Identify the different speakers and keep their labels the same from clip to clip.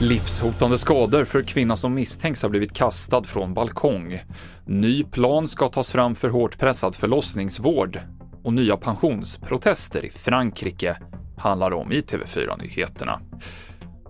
Speaker 1: Livshotande skador för kvinna som misstänks ha blivit kastad från balkong. Ny plan ska tas fram för hårt pressad förlossningsvård. Och nya pensionsprotester i Frankrike handlar om i TV4-nyheterna.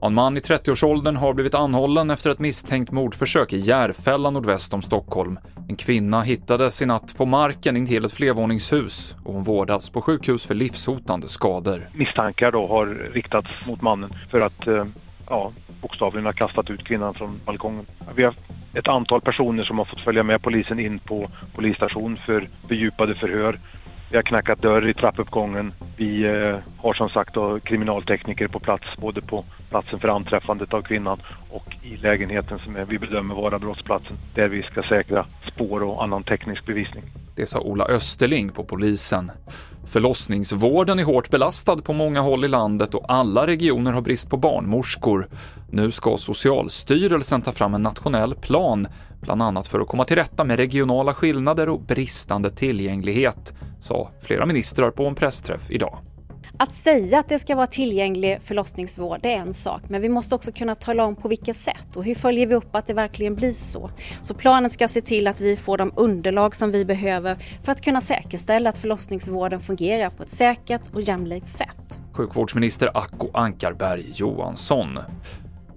Speaker 1: En man i 30-årsåldern har blivit anhållen efter ett misstänkt mordförsök i Järfälla nordväst om Stockholm. En kvinna hittades i natt på marken intill ett flervåningshus och hon vårdas på sjukhus för livshotande skador.
Speaker 2: Misstankar då har riktats mot mannen för att eh, ja, bokstavligen har kastat ut kvinnan från balkongen. Vi har ett antal personer som har fått följa med polisen in på polisstation för fördjupade förhör. Vi har knackat dörr i trappuppgången. Vi eh, har som sagt då, kriminaltekniker på plats, både på platsen för anträffandet av kvinnan och i lägenheten som är, vi bedömer vara brottsplatsen, där vi ska säkra spår och annan teknisk bevisning.
Speaker 1: Det sa Ola Österling på polisen. Förlossningsvården är hårt belastad på många håll i landet och alla regioner har brist på barnmorskor. Nu ska Socialstyrelsen ta fram en nationell plan, bland annat för att komma till rätta med regionala skillnader och bristande tillgänglighet, sa flera ministrar på en pressträff idag.
Speaker 3: Att säga att det ska vara tillgänglig förlossningsvård är en sak, men vi måste också kunna tala om på vilket sätt och hur följer vi upp att det verkligen blir så. Så planen ska se till att vi får de underlag som vi behöver för att kunna säkerställa att förlossningsvården fungerar på ett säkert och jämlikt sätt.
Speaker 1: Sjukvårdsminister Acko Ankarberg Johansson.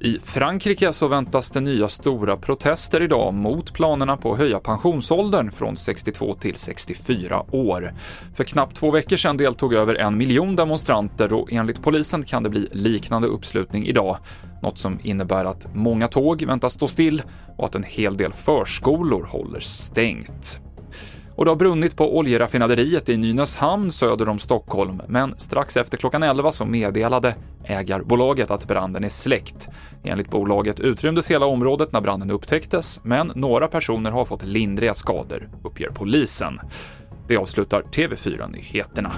Speaker 1: I Frankrike så väntas det nya stora protester idag mot planerna på att höja pensionsåldern från 62 till 64 år. För knappt två veckor sedan deltog över en miljon demonstranter och enligt polisen kan det bli liknande uppslutning idag. Något som innebär att många tåg väntas stå still och att en hel del förskolor håller stängt. Och det har brunnit på oljeraffinaderiet i Nynäshamn söder om Stockholm, men strax efter klockan 11 så meddelade ägarbolaget att branden är släckt. Enligt bolaget utrymdes hela området när branden upptäcktes, men några personer har fått lindriga skador, uppger polisen. Det avslutar TV4 Nyheterna.